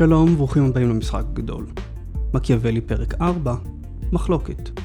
שלום, ברוכים הבאים למשחק גדול. מקיאוולי פרק 4, מחלוקת.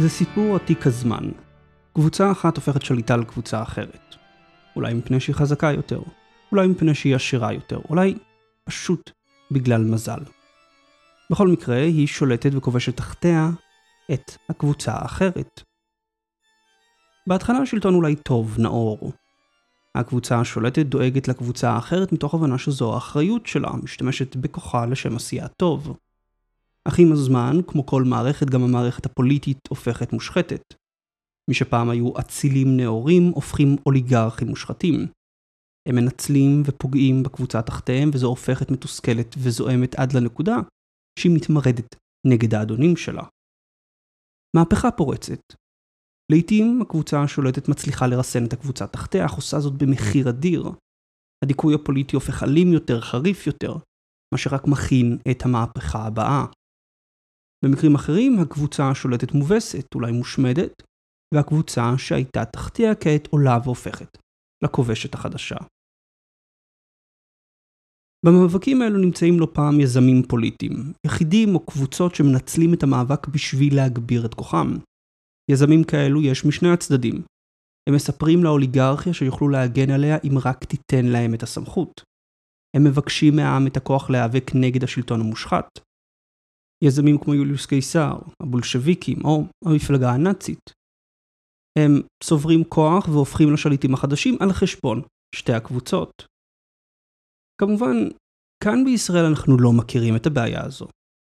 זה סיפור עתיק הזמן. קבוצה אחת הופכת שליטה על קבוצה אחרת. אולי מפני שהיא חזקה יותר, אולי מפני שהיא עשירה יותר, אולי פשוט בגלל מזל. בכל מקרה, היא שולטת וכובשת תחתיה את הקבוצה האחרת. בהתחלה השלטון אולי טוב, נאור. הקבוצה השולטת דואגת לקבוצה האחרת מתוך הבנה שזו האחריות שלה, משתמשת בכוחה לשם עשייה טוב. אך עם הזמן, כמו כל מערכת, גם המערכת הפוליטית הופכת מושחתת. מי שפעם היו אצילים נאורים, הופכים אוליגרכים מושחתים. הם מנצלים ופוגעים בקבוצה תחתיהם, וזו הופכת מתוסכלת וזועמת עד לנקודה שהיא מתמרדת נגד האדונים שלה. מהפכה פורצת. לעתים הקבוצה השולטת מצליחה לרסן את הקבוצה תחתיה, אך עושה זאת במחיר אדיר. הדיכוי הפוליטי הופך אלים יותר, חריף יותר, מה שרק מכין את המהפכה הבאה. במקרים אחרים הקבוצה השולטת מובסת, אולי מושמדת, והקבוצה שהייתה תחתיה כעת עולה והופכת לכובשת החדשה. במאבקים האלו נמצאים לא פעם יזמים פוליטיים, יחידים או קבוצות שמנצלים את המאבק בשביל להגביר את כוחם. יזמים כאלו יש משני הצדדים. הם מספרים לאוליגרכיה שיוכלו להגן עליה אם רק תיתן להם את הסמכות. הם מבקשים מהעם את הכוח להיאבק נגד השלטון המושחת. יזמים כמו יוליוס קיסר, הבולשביקים או המפלגה הנאצית. הם צוברים כוח והופכים לשליטים החדשים על חשבון שתי הקבוצות. כמובן, כאן בישראל אנחנו לא מכירים את הבעיה הזו,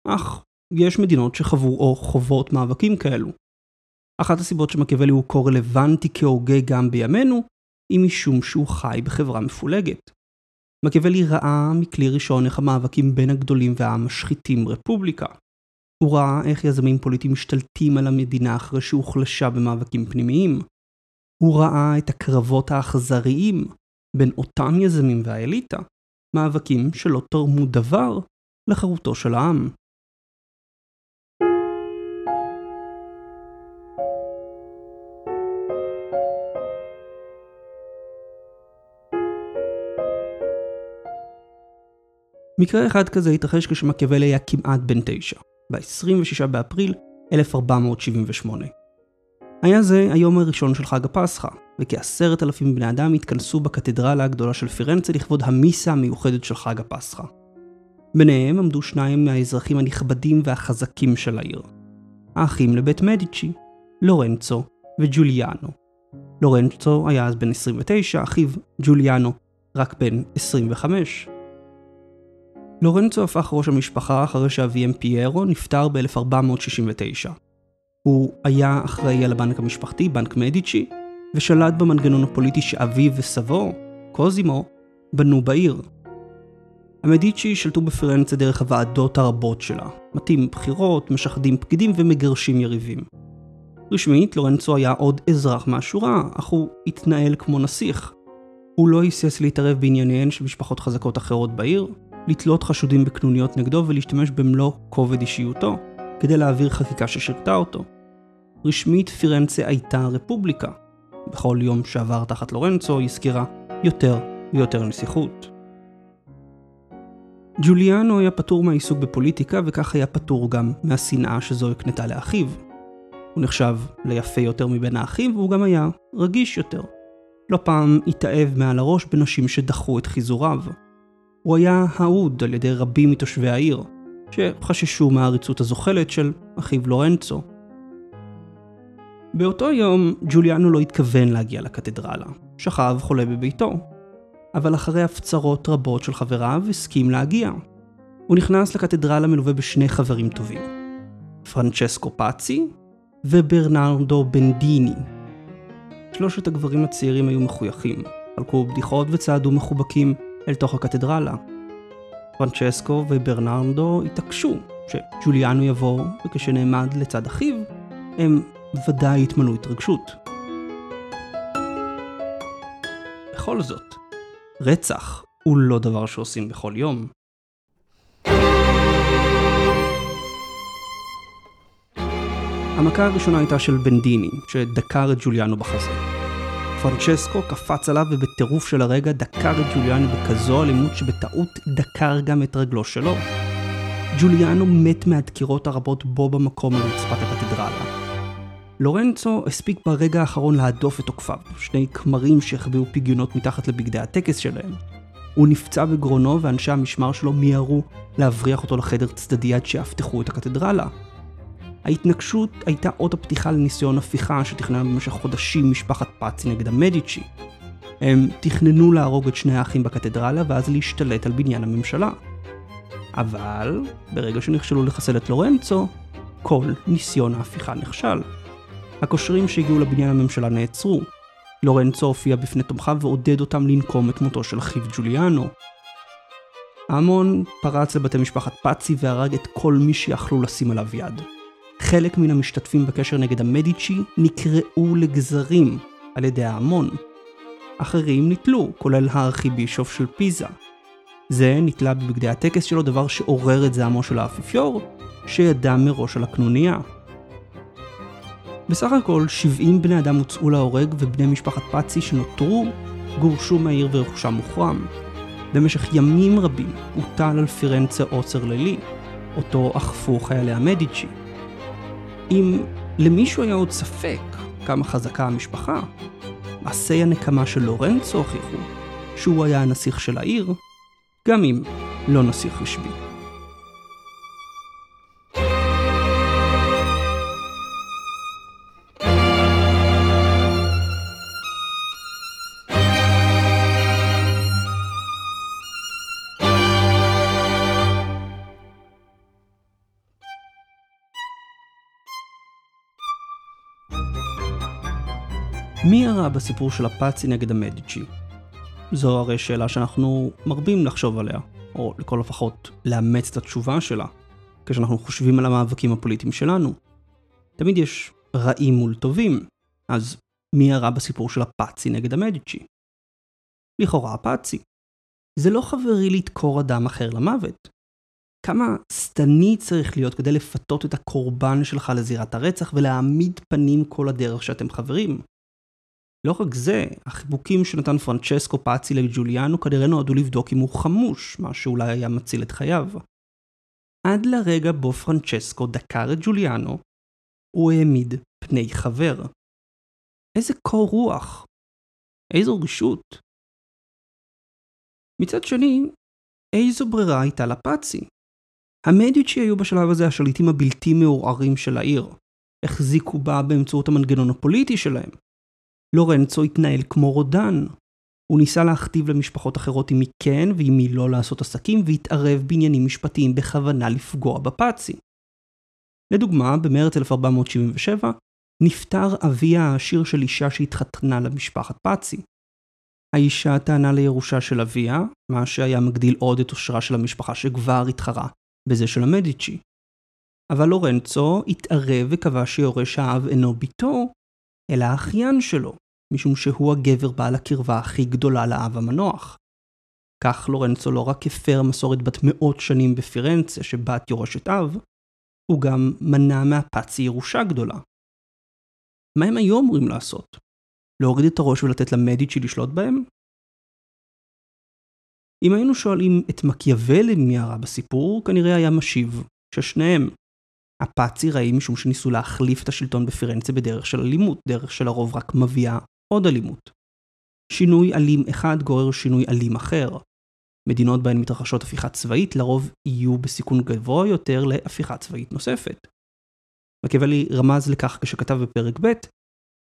אך יש מדינות שחוו או חוות מאבקים כאלו. אחת הסיבות שמקיאוולי הוא כה רלוונטי כהוגה גם בימינו, היא משום שהוא חי בחברה מפולגת. מקיאוולי ראה מכלי ראשון איך המאבקים בין הגדולים והעם משחיתים רפובליקה. הוא ראה איך יזמים פוליטיים משתלטים על המדינה אחרי שהוחלשה במאבקים פנימיים. הוא ראה את הקרבות האכזריים בין אותם יזמים והאליטה, מאבקים שלא תרמו דבר לחירותו של העם. מקרה אחד כזה התרחש כשמקיאוולי היה כמעט בן תשע, ב-26 באפריל 1478. היה זה היום הראשון של חג הפסחא, וכעשרת אלפים בני אדם התכנסו בקתדרלה הגדולה של פירנצה לכבוד המיסה המיוחדת של חג הפסחא. ביניהם עמדו שניים מהאזרחים הנכבדים והחזקים של העיר. האחים לבית מדיצ'י, לורנצו וג'וליאנו. לורנצו היה אז בן 29, אחיו ג'וליאנו רק בן 25. לורנצו הפך ראש המשפחה אחרי שאביהם פיירו נפטר ב-1469. הוא היה אחראי על הבנק המשפחתי, בנק מדיצ'י, ושלט במנגנון הפוליטי שאביו וסבו, קוזימו, בנו בעיר. המדיצ'י שלטו בפירנצה דרך הוועדות הרבות שלה, מטים בחירות, משחדים פקידים ומגרשים יריבים. רשמית, לורנצו היה עוד אזרח מהשורה, אך הוא התנהל כמו נסיך. הוא לא היסס להתערב בענייניהן של משפחות חזקות אחרות בעיר, לתלות חשודים בקנוניות נגדו ולהשתמש במלוא כובד אישיותו, כדי להעביר חקיקה ששירתה אותו. רשמית פירנצה הייתה רפובליקה. בכל יום שעבר תחת לורנצו היא הזכירה יותר ויותר נסיכות. ג'וליאנו היה פטור מהעיסוק בפוליטיקה וכך היה פטור גם מהשנאה שזו הקנתה לאחיו. הוא נחשב ליפה יותר מבין האחים והוא גם היה רגיש יותר. לא פעם התאהב מעל הראש בנשים שדחו את חיזוריו. הוא היה אהוד על ידי רבים מתושבי העיר, שחששו מהעריצות הזוחלת של אחיו לורנצו. באותו יום ג'וליאנו לא התכוון להגיע לקתדרלה, שכב חולה בביתו, אבל אחרי הפצרות רבות של חבריו הסכים להגיע. הוא נכנס לקתדרלה מלווה בשני חברים טובים, פרנצ'סקו פאצי וברנרדו בנדיני. שלושת הגברים הצעירים היו מחויכים, חלקו בדיחות וצעדו מחובקים אל תוך הקתדרלה. פרנצ'סקו וברנרדו התעקשו שג'וליאנו יבוא, וכשנעמד לצד אחיו, הם ודאי התמלאו התרגשות. בכל זאת, רצח הוא לא דבר שעושים בכל יום. המכה הראשונה הייתה של בנדיני, שדקר את ג'וליאנו בחזה. פרנצ'סקו קפץ עליו ובטירוף של הרגע דקר את ג'וליאנו בכזו אלימות שבטעות דקר גם את רגלו שלו. ג'וליאנו מת מהדקירות הרבות בו במקום על רצפת הקתדרלה. לורנצו הספיק ברגע האחרון להדוף את תוקפיו, שני כמרים שהחביאו פגיונות מתחת לבגדי הטקס שלהם. הוא נפצע בגרונו ואנשי המשמר שלו מיהרו להבריח אותו לחדר צדדי עד שיאבטחו את הקתדרלה. ההתנגשות הייתה אות הפתיחה לניסיון הפיכה שתכננה במשך חודשים משפחת פאצי נגד המדיצ'י. הם תכננו להרוג את שני האחים בקתדרלה ואז להשתלט על בניין הממשלה. אבל ברגע שנכשלו לחסל את לורנצו, כל ניסיון ההפיכה נכשל. הקושרים שהגיעו לבניין הממשלה נעצרו. לורנצו הופיע בפני תומכיו ועודד אותם לנקום את מותו של אחיו ג'וליאנו. ההמון פרץ לבתי משפחת פאצי והרג את כל מי שיכלו לשים עליו יד. חלק מן המשתתפים בקשר נגד המדיצ'י נקרעו לגזרים על ידי ההמון. אחרים נתלו, כולל הארכיבישוף של פיזה. זה נתלה בבגדי הטקס שלו, דבר שעורר את זעמו של האפיפיור, שידע מראש על הקנוניה. בסך הכל 70 בני אדם הוצאו להורג ובני משפחת פאצי שנותרו גורשו מהעיר ורכושם מוחרם. במשך ימים רבים הוטל על פירנצה עוצר לילי, אותו אכפו חיילי המדיצ'י. אם למישהו היה עוד ספק כמה חזקה המשפחה, מעשי הנקמה של לורנצו הוכיחו שהוא היה הנסיך של העיר, גם אם לא נסיך רשמי. הרע בסיפור של הפאצי נגד המדיצ'י? זו הרי שאלה שאנחנו מרבים לחשוב עליה, או לכל הפחות לאמץ את התשובה שלה, כשאנחנו חושבים על המאבקים הפוליטיים שלנו. תמיד יש רעים מול טובים, אז מי הרע בסיפור של הפאצי נגד המדיצ'י? לכאורה הפאצי. זה לא חברי לדקור אדם אחר למוות. כמה שטני צריך להיות כדי לפתות את הקורבן שלך לזירת הרצח ולהעמיד פנים כל הדרך שאתם חברים. לא רק זה, החיבוקים שנתן פרנצ'סקו פאצי לג'וליאנו כנראה נועדו לבדוק אם הוא חמוש, מה שאולי היה מציל את חייו. עד לרגע בו פרנצ'סקו דקר את ג'וליאנו, הוא העמיד פני חבר. איזה קור רוח. איזו רשות. מצד שני, איזו ברירה הייתה לפאצי? המדיצ'י היו בשלב הזה השליטים הבלתי מעורערים של העיר. החזיקו בה באמצעות המנגנון הפוליטי שלהם. לורנצו התנהל כמו רודן. הוא ניסה להכתיב למשפחות אחרות עם מי כן ועם מי לא לעשות עסקים, והתערב בעניינים משפטיים בכוונה לפגוע בפאצי. לדוגמה, במרץ 1477 נפטר אביה העשיר של אישה שהתחתנה למשפחת פאצי. האישה טענה לירושה של אביה, מה שהיה מגדיל עוד את אושרה של המשפחה שכבר התחרה בזה של המדיצ'י. אבל לורנצו התערב וקבע שיורש האב אינו ביתו, אלא האחיין שלו, משום שהוא הגבר בעל הקרבה הכי גדולה לאב המנוח. כך לורנצו לא רק הפר מסורת בת מאות שנים בפירנצה שבת יורשת אב, הוא גם מנע מהפאצי ירושה גדולה. מה הם היו אמורים לעשות? להוריד את הראש ולתת למדיצ'י לשלוט בהם? אם היינו שואלים את מקיאוולי מי הרע בסיפור, כנראה היה משיב ששניהם הפאצי רעים משום שניסו להחליף את השלטון בפירנצה בדרך של אלימות, דרך שלרוב רק מביאה עוד אלימות. שינוי אלים אחד גורר שינוי אלים אחר. מדינות בהן מתרחשות הפיכה צבאית לרוב יהיו בסיכון גבוה יותר להפיכה צבאית נוספת. מקיאוולי רמז לכך כשכתב בפרק ב',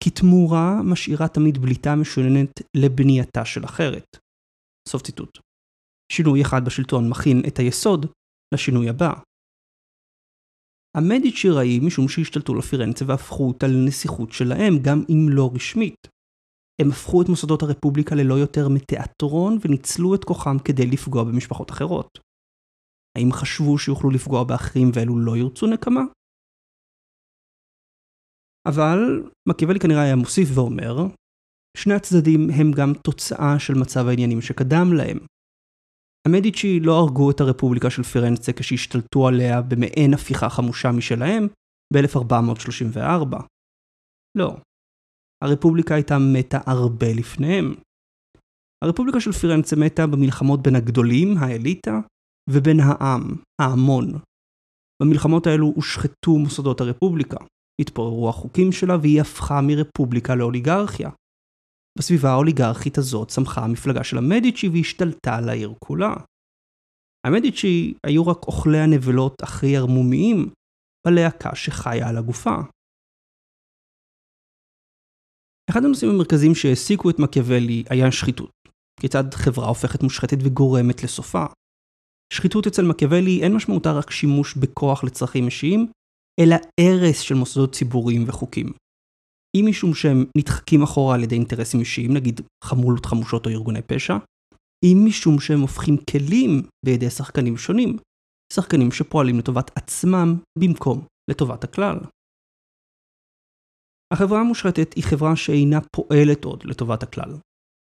כי תמורה משאירה תמיד בליטה משוננת לבנייתה של אחרת. סוף ציטוט. שינוי אחד בשלטון מכין את היסוד לשינוי הבא. המדיצ'י רעים משום שהשתלטו לפירנצה והפכו אותה לנסיכות שלהם, גם אם לא רשמית. הם הפכו את מוסדות הרפובליקה ללא יותר מתיאטרון וניצלו את כוחם כדי לפגוע במשפחות אחרות. האם חשבו שיוכלו לפגוע באחרים ואלו לא ירצו נקמה? אבל מקיאוולי כנראה היה מוסיף ואומר, שני הצדדים הם גם תוצאה של מצב העניינים שקדם להם. המדיצ'י לא הרגו את הרפובליקה של פירנצה כשהשתלטו עליה במעין הפיכה חמושה משלהם ב-1434. לא. הרפובליקה הייתה מתה הרבה לפניהם. הרפובליקה של פירנצה מתה במלחמות בין הגדולים, האליטה, ובין העם, ההמון. במלחמות האלו הושחתו מוסדות הרפובליקה, התפוררו החוקים שלה והיא הפכה מרפובליקה לאוליגרכיה. בסביבה האוליגרכית הזאת צמחה המפלגה של המדיצ'י והשתלטה על העיר כולה. המדיצ'י היו רק אוכלי הנבלות הכי ערמומיים בלהקה שחיה על הגופה. אחד הנושאים המרכזיים שהעסיקו את מקיאוולי היה שחיתות. כיצד חברה הופכת מושחתת וגורמת לסופה. שחיתות אצל מקיאוולי אין משמעותה רק שימוש בכוח לצרכים אישיים, אלא הרס של מוסדות ציבוריים וחוקים. אם משום שהם נדחקים אחורה על ידי אינטרסים אישיים, נגיד חמולות חמושות או ארגוני פשע, אם משום שהם הופכים כלים בידי שחקנים שונים, שחקנים שפועלים לטובת עצמם במקום לטובת הכלל. החברה המושחתת היא חברה שאינה פועלת עוד לטובת הכלל,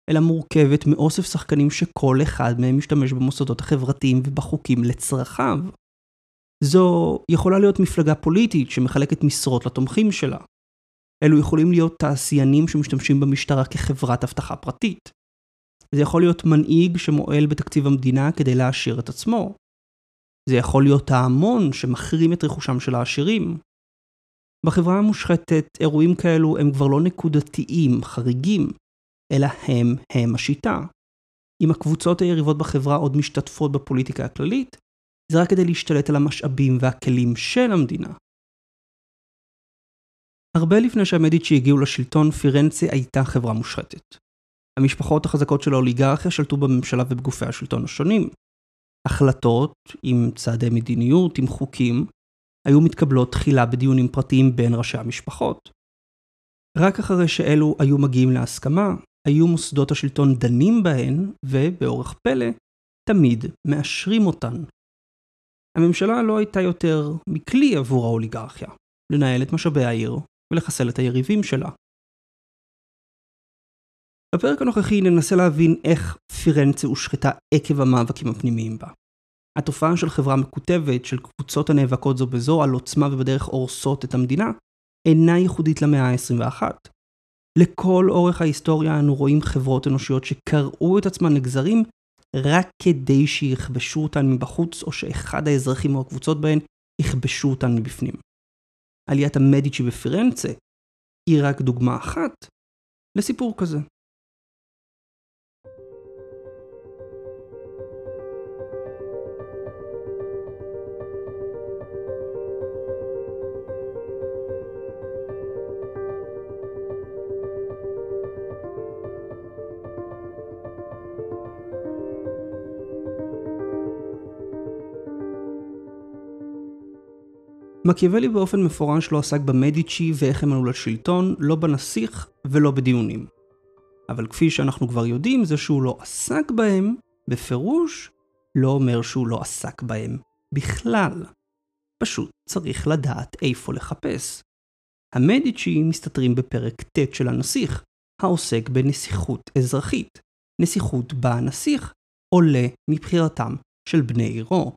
אלא מורכבת מאוסף שחקנים שכל אחד מהם משתמש במוסדות החברתיים ובחוקים לצרכיו. זו יכולה להיות מפלגה פוליטית שמחלקת משרות לתומכים שלה. אלו יכולים להיות תעשיינים שמשתמשים במשטרה כחברת אבטחה פרטית. זה יכול להיות מנהיג שמועל בתקציב המדינה כדי להעשיר את עצמו. זה יכול להיות ההמון שמחרים את רכושם של העשירים. בחברה המושחתת אירועים כאלו הם כבר לא נקודתיים, חריגים, אלא הם הם השיטה. אם הקבוצות היריבות בחברה עוד משתתפות בפוליטיקה הכללית, זה רק כדי להשתלט על המשאבים והכלים של המדינה. הרבה לפני שהמדיצ'י הגיעו לשלטון, פירנצה הייתה חברה מושחתת. המשפחות החזקות של האוליגרכיה שלטו בממשלה ובגופי השלטון השונים. החלטות, עם צעדי מדיניות, עם חוקים, היו מתקבלות תחילה בדיונים פרטיים בין ראשי המשפחות. רק אחרי שאלו היו מגיעים להסכמה, היו מוסדות השלטון דנים בהן, ובאורח פלא, תמיד מאשרים אותן. הממשלה לא הייתה יותר מכלי עבור האוליגרכיה, לנהל את משאבי העיר ולחסל את היריבים שלה. בפרק הנוכחי ננסה להבין איך פירנצה הושחתה עקב המאבקים הפנימיים בה. התופעה של חברה מקוטבת, של קבוצות הנאבקות זו בזו על עוצמה ובדרך הורסות את המדינה, אינה ייחודית למאה ה-21. לכל אורך ההיסטוריה אנו רואים חברות אנושיות שקרעו את עצמן לגזרים רק כדי שיכבשו אותן מבחוץ, או שאחד האזרחים או הקבוצות בהן יכבשו אותן מבפנים. עליית המדיצ'י בפירנצה היא רק דוגמה אחת לסיפור כזה. מקיאוולי באופן מפורש לא עסק במדיצ'י ואיך הם עלו לשלטון, לא בנסיך ולא בדיונים. אבל כפי שאנחנו כבר יודעים, זה שהוא לא עסק בהם, בפירוש, לא אומר שהוא לא עסק בהם בכלל. פשוט צריך לדעת איפה לחפש. המדיצ'י מסתתרים בפרק ט' של הנסיך, העוסק בנסיכות אזרחית. נסיכות בה הנסיך עולה מבחירתם של בני עירו.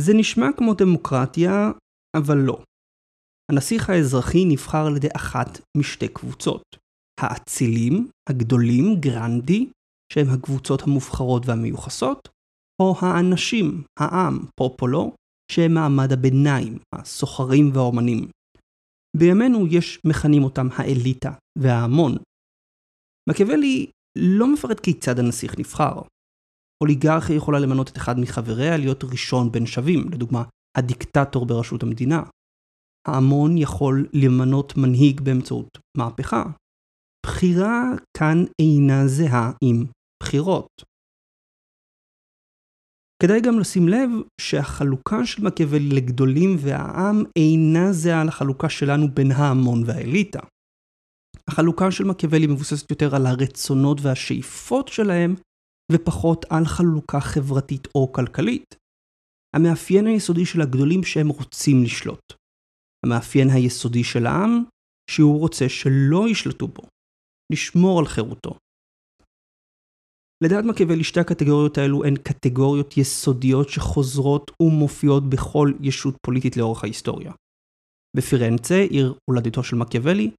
זה נשמע כמו דמוקרטיה, אבל לא. הנסיך האזרחי נבחר על ידי אחת משתי קבוצות. האצילים, הגדולים, גרנדי, שהם הקבוצות המובחרות והמיוחסות, או האנשים, העם, פופולו, שהם מעמד הביניים, הסוחרים והאומנים. בימינו יש מכנים אותם האליטה וההמון. מקיאוולי לא מפרט כיצד הנסיך נבחר. אוליגרכיה יכולה למנות את אחד מחבריה להיות ראשון בין שווים, לדוגמה, הדיקטטור בראשות המדינה. ההמון יכול למנות מנהיג באמצעות מהפכה. בחירה כאן אינה זהה עם בחירות. כדאי גם לשים לב שהחלוקה של מקיאוולי לגדולים והעם אינה זהה לחלוקה שלנו בין ההמון והאליטה. החלוקה של מקיאוולי מבוססת יותר על הרצונות והשאיפות שלהם, ופחות על חלוקה חברתית או כלכלית. המאפיין היסודי של הגדולים שהם רוצים לשלוט. המאפיין היסודי של העם, שהוא רוצה שלא ישלטו בו, לשמור על חירותו. לדעת מקיאוולי שתי הקטגוריות האלו הן קטגוריות יסודיות שחוזרות ומופיעות בכל ישות פוליטית לאורך ההיסטוריה. בפירנצה, עיר הולדתו של מקיאוולי,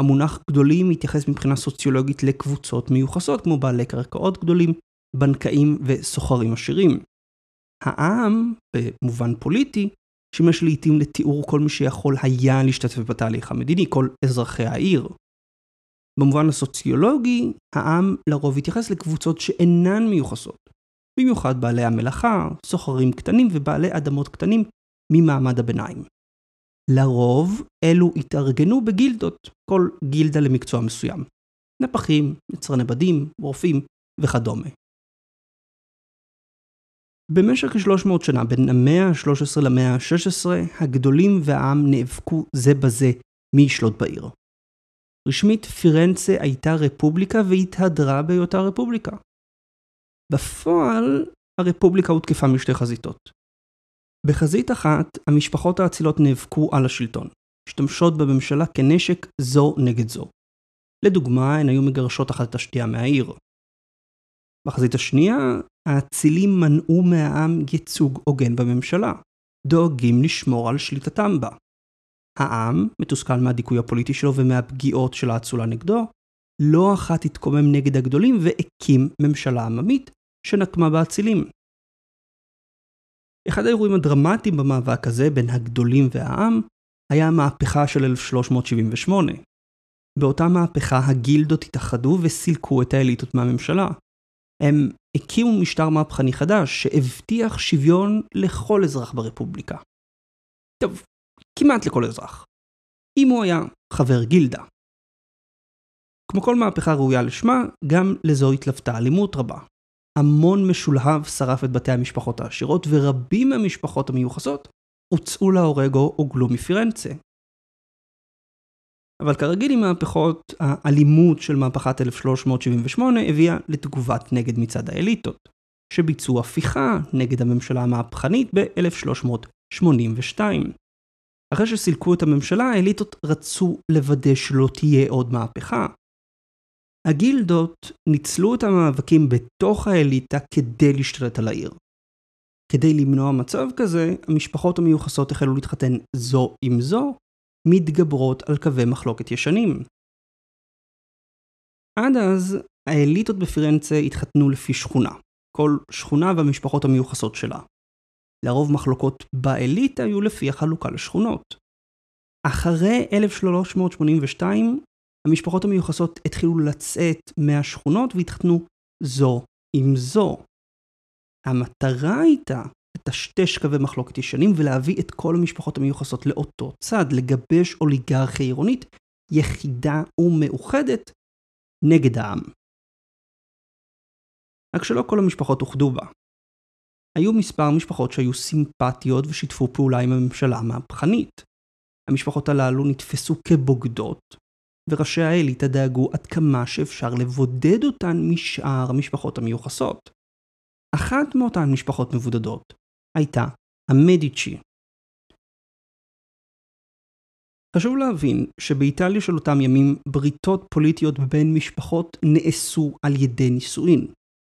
המונח גדולים מתייחס מבחינה סוציולוגית לקבוצות מיוחסות כמו בעלי קרקעות גדולים, בנקאים וסוחרים עשירים. העם, במובן פוליטי, שימש לעיתים לתיאור כל מי שיכול היה להשתתף בתהליך המדיני, כל אזרחי העיר. במובן הסוציולוגי, העם לרוב התייחס לקבוצות שאינן מיוחסות, במיוחד בעלי המלאכה, סוחרים קטנים ובעלי אדמות קטנים ממעמד הביניים. לרוב אלו התארגנו בגילדות, כל גילדה למקצוע מסוים. נפחים, יצרני בדים, רופאים וכדומה. במשך כ-300 שנה, בין המאה ה-13 למאה ה-16, הגדולים והעם נאבקו זה בזה מי ישלוט בעיר. רשמית פירנצה הייתה רפובליקה והתהדרה בהיותה רפובליקה. בפועל, הרפובליקה הותקפה משתי חזיתות. בחזית אחת, המשפחות האצילות נאבקו על השלטון, משתמשות בממשלה כנשק זו נגד זו. לדוגמה, הן היו מגרשות אחת את השתייה מהעיר. בחזית השנייה, האצילים מנעו מהעם ייצוג הוגן בממשלה, דואגים לשמור על שליטתם בה. העם, מתוסכל מהדיכוי הפוליטי שלו ומהפגיעות של האצולה נגדו, לא אחת התקומם נגד הגדולים והקים ממשלה עממית שנקמה באצילים. אחד האירועים הדרמטיים במאבק הזה בין הגדולים והעם היה המהפכה של 1378. באותה מהפכה הגילדות התאחדו וסילקו את האליטות מהממשלה. הם הקימו משטר מהפכני חדש שהבטיח שוויון לכל אזרח ברפובליקה. טוב, כמעט לכל אזרח. אם הוא היה חבר גילדה. כמו כל מהפכה ראויה לשמה, גם לזו התלוותה אלימות רבה. המון משולהב שרף את בתי המשפחות העשירות, ורבים מהמשפחות המיוחסות הוצאו להורג או הוגלו מפירנצה. אבל כרגיל עם מהפכות, האלימות של מהפכת 1378 הביאה לתגובת נגד מצד האליטות, שביצעו הפיכה נגד הממשלה המהפכנית ב-1382. אחרי שסילקו את הממשלה, האליטות רצו לוודא שלא תהיה עוד מהפכה. הגילדות ניצלו את המאבקים בתוך האליטה כדי להשתלט על העיר. כדי למנוע מצב כזה, המשפחות המיוחסות החלו להתחתן זו עם זו, מתגברות על קווי מחלוקת ישנים. עד אז, האליטות בפירנצה התחתנו לפי שכונה, כל שכונה והמשפחות המיוחסות שלה. לרוב מחלוקות באליטה היו לפי החלוקה לשכונות. אחרי 1382, המשפחות המיוחסות התחילו לצאת מהשכונות והתחתנו זו עם זו. המטרה הייתה לטשטש קווי מחלוקת ישנים ולהביא את כל המשפחות המיוחסות לאותו צד, לגבש אוליגרכיה עירונית יחידה ומאוחדת נגד העם. רק שלא כל המשפחות אוחדו בה. היו מספר משפחות שהיו סימפטיות ושיתפו פעולה עם הממשלה המהפכנית. המשפחות הללו נתפסו כבוגדות, וראשי האליטה דאגו עד כמה שאפשר לבודד אותן משאר המשפחות המיוחסות. אחת מאותן משפחות מבודדות הייתה המדיצ'י. חשוב להבין שבאיטליה של אותם ימים בריתות פוליטיות בין משפחות נעשו על ידי נישואין.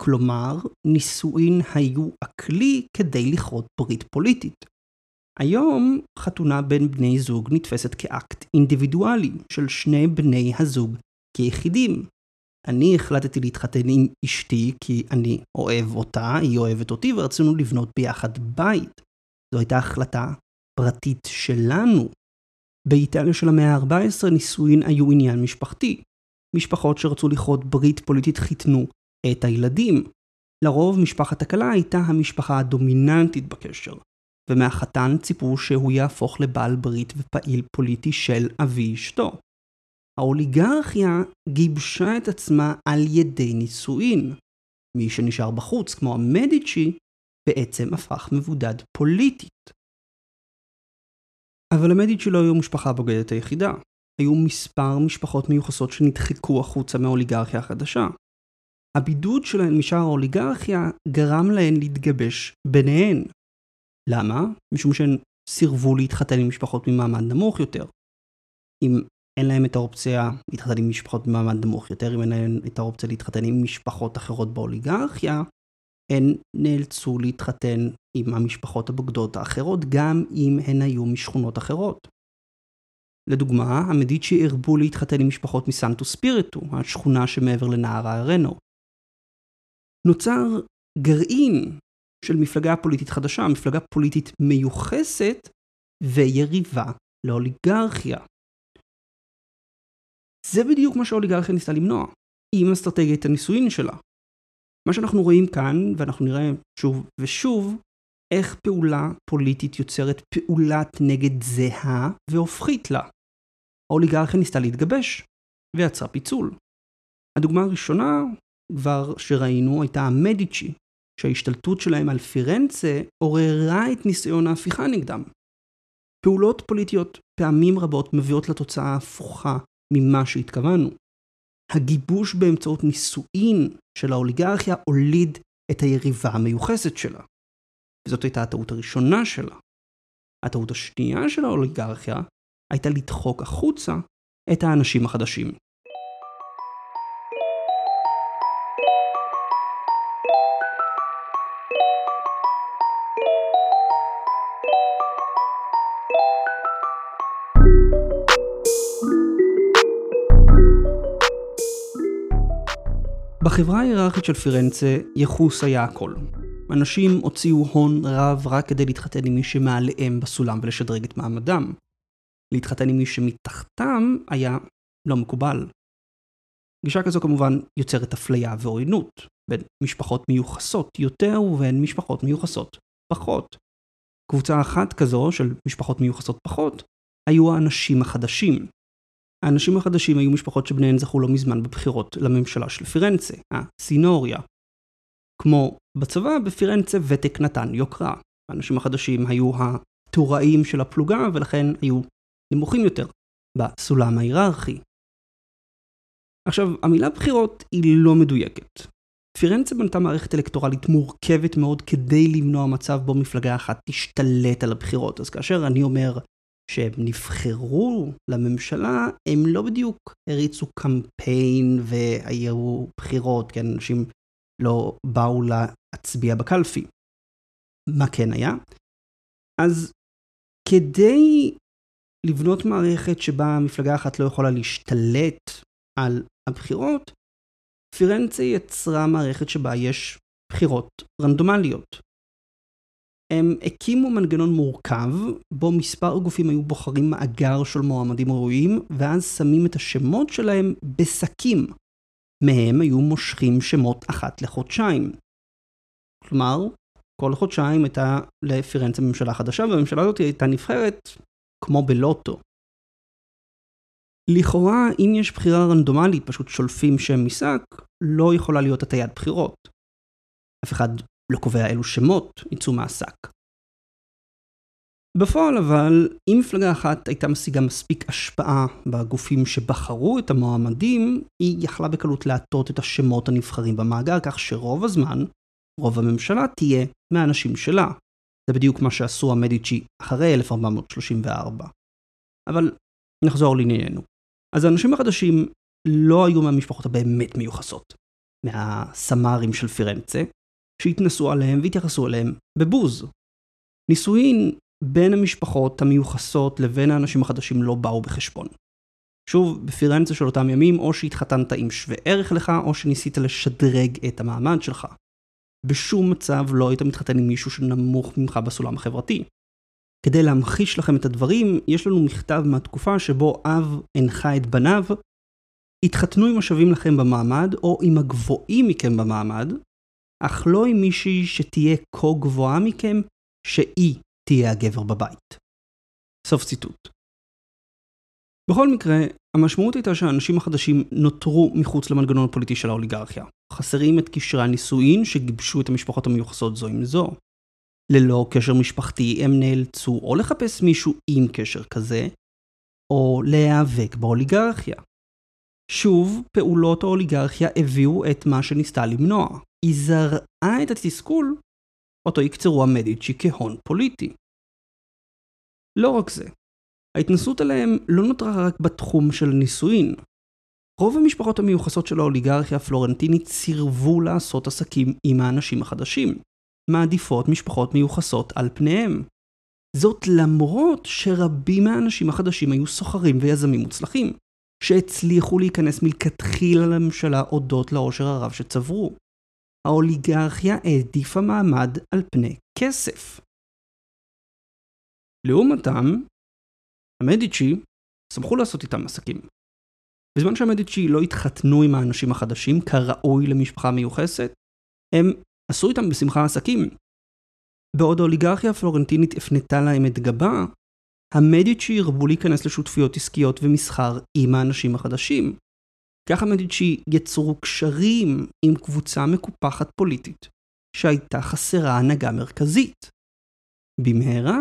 כלומר, נישואין היו הכלי כדי לכרות ברית פוליטית. היום חתונה בין בני זוג נתפסת כאקט אינדיבידואלי של שני בני הזוג כיחידים. אני החלטתי להתחתן עם אשתי כי אני אוהב אותה, היא אוהבת אותי ורצינו לבנות ביחד בית. זו הייתה החלטה פרטית שלנו. באיטליה של המאה ה-14 נישואין היו עניין משפחתי. משפחות שרצו לכרות ברית פוליטית חיתנו את הילדים. לרוב משפחת הכלה הייתה המשפחה הדומיננטית בקשר, ומהחתן ציפו שהוא יהפוך לבעל ברית ופעיל פוליטי של אבי אשתו. האוליגרכיה גיבשה את עצמה על ידי נישואין. מי שנשאר בחוץ, כמו המדיצ'י, בעצם הפך מבודד פוליטית. אבל המדיצ'י לא היו המשפחה הבוגדת היחידה. היו מספר משפחות מיוחסות שנדחקו החוצה מהאוליגרכיה החדשה. הבידוד שלהן משאר האוליגרכיה גרם להן להתגבש ביניהן. למה? משום שהן סירבו להתחתן עם משפחות ממעמד נמוך יותר. אם אין להם את האופציה להתחתן עם משפחות ממעמד נמוך יותר, אם אין להם את האופציה להתחתן עם משפחות אחרות באוליגרכיה, הן נאלצו להתחתן עם המשפחות הבוגדות האחרות, גם אם הן היו משכונות אחרות. לדוגמה, המדיצ'י הרבו להתחתן עם משפחות מסנטו ספיריטו, השכונה שמעבר לנהר הארנו. נוצר גרעין של מפלגה פוליטית חדשה, מפלגה פוליטית מיוחסת ויריבה לאוליגרכיה. זה בדיוק מה שהאוליגרכיה ניסתה למנוע, עם אסטרטגיית הנישואין שלה. מה שאנחנו רואים כאן, ואנחנו נראה שוב ושוב, איך פעולה פוליטית יוצרת פעולת נגד זהה והופכית לה. האוליגרכיה ניסתה להתגבש, ויצרה פיצול. הדוגמה הראשונה, כבר שראינו, הייתה המדיצ'י, שההשתלטות שלהם על פירנצה עוררה את ניסיון ההפיכה נגדם. פעולות פוליטיות פעמים רבות מביאות לתוצאה הפוכה ממה שהתכוונו. הגיבוש באמצעות נישואין של האוליגרכיה הוליד את היריבה המיוחסת שלה. וזאת הייתה הטעות הראשונה שלה. הטעות השנייה של האוליגרכיה הייתה לדחוק החוצה את האנשים החדשים. בחברה ההיררכית של פירנצה, יחוס היה הכל. אנשים הוציאו הון רב רק כדי להתחתן עם מי שמעליהם בסולם ולשדרג את מעמדם. להתחתן עם מי שמתחתם היה לא מקובל. גישה כזו כמובן יוצרת אפליה ועוינות בין משפחות מיוחסות יותר ובין משפחות מיוחסות פחות. קבוצה אחת כזו של משפחות מיוחסות פחות היו האנשים החדשים, האנשים החדשים היו משפחות שבניהן זכו לא מזמן בבחירות לממשלה של פירנצה, הסינוריה. כמו בצבא, בפירנצה ותק נתן יוקרה. האנשים החדשים היו הטוראים של הפלוגה ולכן היו נמוכים יותר בסולם ההיררכי. עכשיו, המילה בחירות היא לא מדויקת. פירנצה בנתה מערכת אלקטורלית מורכבת מאוד כדי למנוע מצב בו מפלגה אחת תשתלט על הבחירות. אז כאשר אני אומר שהם נבחרו לממשלה, הם לא בדיוק הריצו קמפיין והיו בחירות, כן, אנשים לא באו להצביע בקלפי. מה כן היה? אז כדי לבנות מערכת שבה מפלגה אחת לא יכולה להשתלט על הבחירות, פירנצה יצרה מערכת שבה יש בחירות רנדומליות. הם הקימו מנגנון מורכב, בו מספר גופים היו בוחרים מאגר של מועמדים ראויים, ואז שמים את השמות שלהם בשקים. מהם היו מושכים שמות אחת לחודשיים. כלומר, כל חודשיים הייתה לפירנצה ממשלה חדשה, והממשלה הזאת הייתה נבחרת כמו בלוטו. לכאורה, אם יש בחירה רנדומלית, פשוט שולפים שם משק, לא יכולה להיות הטיית בחירות. אף אחד לא קובע אילו שמות יצאו מהשק. בפועל אבל, אם מפלגה אחת הייתה משיגה מספיק השפעה בגופים שבחרו את המועמדים, היא יכלה בקלות להטות את השמות הנבחרים במאגר, כך שרוב הזמן, רוב הממשלה תהיה מהאנשים שלה. זה בדיוק מה שעשו המדיצ'י אחרי 1434. אבל נחזור לענייננו. אז האנשים החדשים לא היו מהמשפחות הבאמת מיוחסות, מהסמ"רים של פירנצה, שהתנסו עליהם והתייחסו אליהם בבוז. נישואין בין המשפחות המיוחסות לבין האנשים החדשים לא באו בחשבון. שוב, בפירנצה של אותם ימים, או שהתחתנת עם שווה ערך לך, או שניסית לשדרג את המעמד שלך. בשום מצב לא היית מתחתן עם מישהו שנמוך ממך בסולם החברתי. כדי להמחיש לכם את הדברים, יש לנו מכתב מהתקופה שבו אב הנחה את בניו, התחתנו עם השווים לכם במעמד, או עם הגבוהים מכם במעמד, אך לא עם מישהי שתהיה כה גבוהה מכם, שהיא תהיה הגבר בבית. סוף ציטוט. בכל מקרה, המשמעות הייתה שהאנשים החדשים נותרו מחוץ למנגנון הפוליטי של האוליגרכיה. חסרים את קשרי הנישואין שגיבשו את המשפחות המיוחסות זו עם זו. ללא קשר משפחתי הם נאלצו או לחפש מישהו עם קשר כזה, או להיאבק באוליגרכיה. שוב, פעולות האוליגרכיה הביאו את מה שניסתה למנוע. היא זרעה את התסכול, אותו יקצרו המדיצ'י כהון פוליטי. לא רק זה, ההתנסות עליהם לא נותרה רק בתחום של נישואין. רוב המשפחות המיוחסות של האוליגרכיה הפלורנטינית סירבו לעשות עסקים עם האנשים החדשים, מעדיפות משפחות מיוחסות על פניהם. זאת למרות שרבים מהאנשים החדשים היו סוחרים ויזמים מוצלחים, שהצליחו להיכנס מלכתחילה לממשלה הודות לעושר הרב שצברו. האוליגרכיה העדיפה מעמד על פני כסף. לעומתם, המדיצ'י שמחו לעשות איתם עסקים. בזמן שהמדיצ'י לא התחתנו עם האנשים החדשים כראוי למשפחה מיוחסת, הם עשו איתם בשמחה עסקים. בעוד האוליגרכיה הפלורנטינית הפנתה להם את גבה, המדיצ'י הרבו להיכנס לשותפויות עסקיות ומסחר עם האנשים החדשים. כך המדיצ'י יצרו קשרים עם קבוצה מקופחת פוליטית, שהייתה חסרה הנהגה מרכזית. במהרה,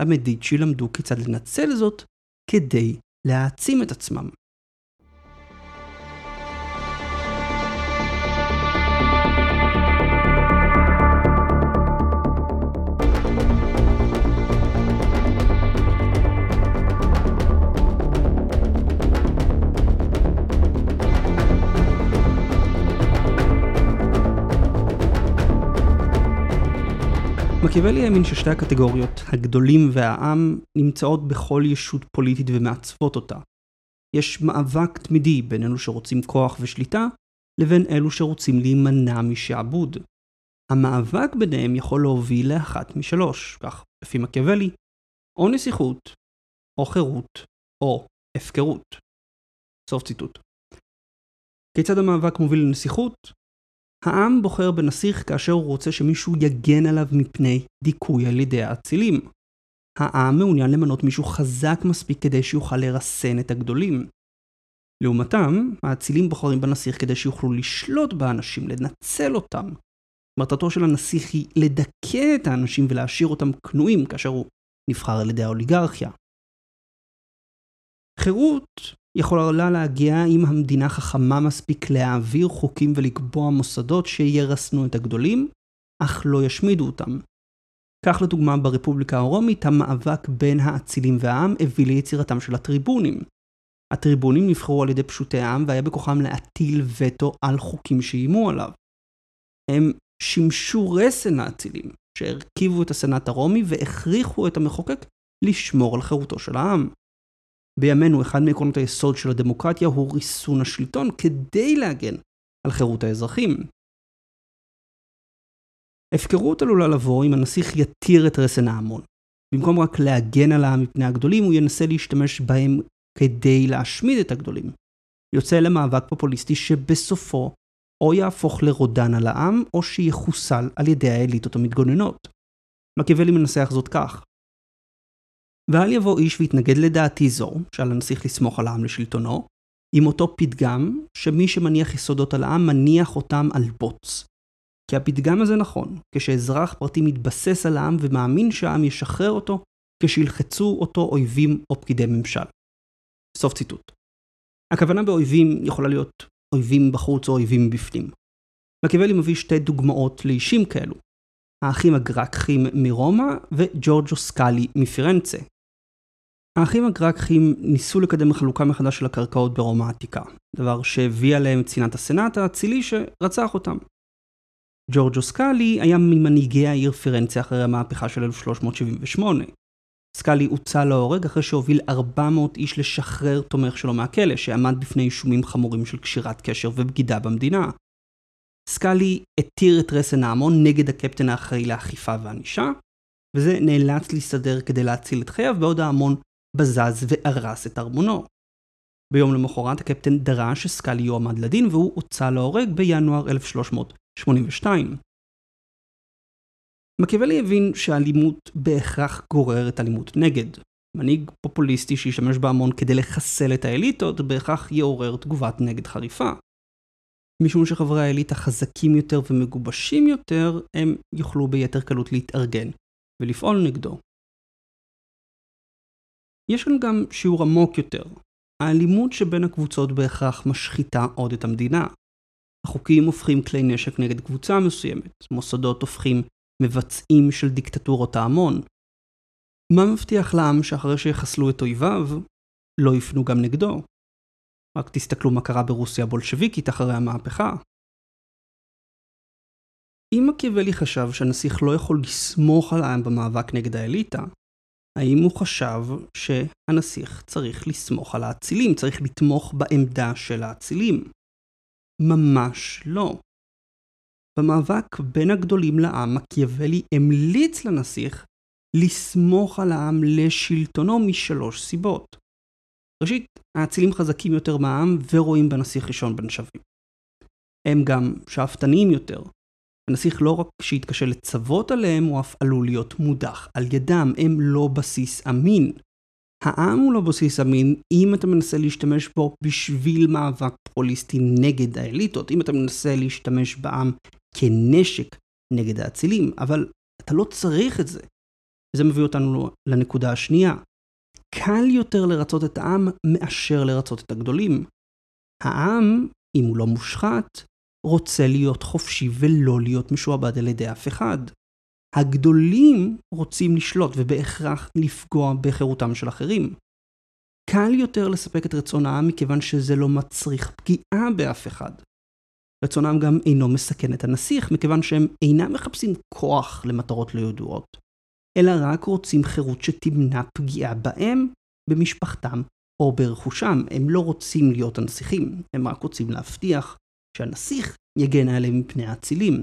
המדיצ'י למדו כיצד לנצל זאת כדי להעצים את עצמם. מקיאוולי האמין ששתי הקטגוריות, הגדולים והעם, נמצאות בכל ישות פוליטית ומעצבות אותה. יש מאבק תמידי בין אלו שרוצים כוח ושליטה, לבין אלו שרוצים להימנע משעבוד. המאבק ביניהם יכול להוביל לאחת משלוש, כך לפי מקיאוולי, או נסיכות, או חירות, או הפקרות. סוף ציטוט. כיצד המאבק מוביל לנסיכות? העם בוחר בנסיך כאשר הוא רוצה שמישהו יגן עליו מפני דיכוי על ידי האצילים. העם מעוניין למנות מישהו חזק מספיק כדי שיוכל לרסן את הגדולים. לעומתם, האצילים בוחרים בנסיך כדי שיוכלו לשלוט באנשים, לנצל אותם. מטרתו של הנסיך היא לדכא את האנשים ולהשאיר אותם כנועים כאשר הוא נבחר על ידי האוליגרכיה. חירות יכולה להגיע אם המדינה חכמה מספיק להעביר חוקים ולקבוע מוסדות שירסנו את הגדולים, אך לא ישמידו אותם. כך לדוגמה ברפובליקה הרומית המאבק בין האצילים והעם הביא ליצירתם של הטריבונים. הטריבונים נבחרו על ידי פשוטי העם והיה בכוחם להטיל וטו על חוקים שאיימו עליו. הם שימשו רסן האצילים, שהרכיבו את הסנאט הרומי והכריחו את המחוקק לשמור על חירותו של העם. בימינו אחד מעקרונות היסוד של הדמוקרטיה הוא ריסון השלטון כדי להגן על חירות האזרחים. הפקרות עלולה לבוא אם הנסיך יתיר את רסן ההמון. במקום רק להגן על העם מפני הגדולים, הוא ינסה להשתמש בהם כדי להשמיד את הגדולים. יוצא למאבק פופוליסטי שבסופו או יהפוך לרודן על העם, או שיחוסל על ידי האליטות המתגוננות. מקיאוולי מנסח זאת כך: ואל יבוא איש ויתנגד לדעתי זו, שעל הנסיך לסמוך על העם לשלטונו, עם אותו פתגם, שמי שמניח יסודות על העם מניח אותם על בוץ. כי הפתגם הזה נכון, כשאזרח פרטי מתבסס על העם ומאמין שהעם ישחרר אותו, כשילחצו אותו אויבים או פקידי ממשל. סוף ציטוט. הכוונה באויבים יכולה להיות אויבים בחוץ או אויבים בפנים. מקיאוולי מביא שתי דוגמאות לאישים כאלו. האחים הגרקחים מרומא וג'ורג'ו סקאלי מפירנצה, האחים הגרקחים ניסו לקדם חלוקה מחדש של הקרקעות ברומא העתיקה, דבר שהביא עליהם את צנעת הסנאט האצילי שרצח אותם. ג'ורג'ו סקאלי היה ממנהיגי העיר פירנצה אחרי המהפכה של 1378. סקאלי הוצא להורג אחרי שהוביל 400 איש לשחרר תומך שלו מהכלא, שעמד בפני אישומים חמורים של קשירת קשר ובגידה במדינה. סקאלי התיר את רסן ההמון נגד הקפטן האחראי לאכיפה וענישה, וזה נאלץ להסתדר כדי להציל את חייו, בעוד ההמון בזז והרס את ארמונו. ביום למחרת הקפטן דרש שסקאלי יועמד לדין והוא הוצא להורג בינואר 1382. מקיאוולי הבין שאלימות בהכרח גוררת אלימות נגד. מנהיג פופוליסטי שישתמש בהמון כדי לחסל את האליטות בהכרח יעורר תגובת נגד חריפה. משום שחברי האליטה חזקים יותר ומגובשים יותר, הם יוכלו ביתר קלות להתארגן ולפעול נגדו. יש כאן גם שיעור עמוק יותר. האלימות שבין הקבוצות בהכרח משחיתה עוד את המדינה. החוקים הופכים כלי נשק נגד קבוצה מסוימת, מוסדות הופכים מבצעים של דיקטטורות ההמון. מה מבטיח לעם שאחרי שיחסלו את אויביו, לא יפנו גם נגדו? רק תסתכלו מה קרה ברוסיה הבולשביקית אחרי המהפכה. אם מקיאוולי חשב שהנסיך לא יכול לסמוך על העם במאבק נגד האליטה, האם הוא חשב שהנסיך צריך לסמוך על האצילים, צריך לתמוך בעמדה של האצילים? ממש לא. במאבק בין הגדולים לעם, מקיאוולי המליץ לנסיך לסמוך על העם לשלטונו משלוש סיבות. ראשית, האצילים חזקים יותר מהעם ורואים בנסיך ראשון בין שווים. הם גם שאפתניים יותר. הנסיך לא רק שיתקשה לצוות עליהם, הוא אף עלול להיות מודח על ידם, הם לא בסיס אמין. העם הוא לא בסיס אמין אם אתה מנסה להשתמש בו בשביל מאבק פופוליסטי נגד האליטות, אם אתה מנסה להשתמש בעם כנשק נגד האצילים, אבל אתה לא צריך את זה. וזה מביא אותנו לנקודה השנייה. קל יותר לרצות את העם מאשר לרצות את הגדולים. העם, אם הוא לא מושחת, רוצה להיות חופשי ולא להיות משועבד על ידי אף אחד. הגדולים רוצים לשלוט ובהכרח לפגוע בחירותם של אחרים. קל יותר לספק את רצון העם מכיוון שזה לא מצריך פגיעה באף אחד. רצון העם גם אינו מסכן את הנסיך מכיוון שהם אינם מחפשים כוח למטרות לא ידועות, אלא רק רוצים חירות שתמנע פגיעה בהם, במשפחתם או ברכושם. הם לא רוצים להיות הנסיכים, הם רק רוצים להבטיח שהנסיך יגן עליהם מפני האצילים.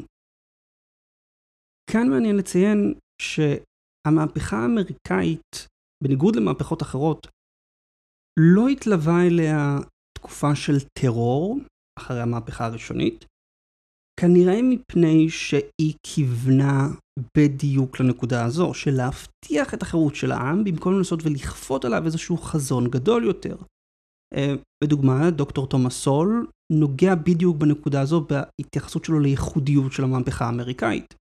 כאן מעניין לציין שהמהפכה האמריקאית, בניגוד למהפכות אחרות, לא התלווה אליה תקופה של טרור אחרי המהפכה הראשונית, כנראה מפני שהיא כיוונה בדיוק לנקודה הזו, של להבטיח את החירות של העם במקום לנסות ולכפות עליו איזשהו חזון גדול יותר. בדוגמה, אה, דוקטור תומאס סול נוגע בדיוק בנקודה הזו בהתייחסות שלו לייחודיות של המהפכה האמריקאית.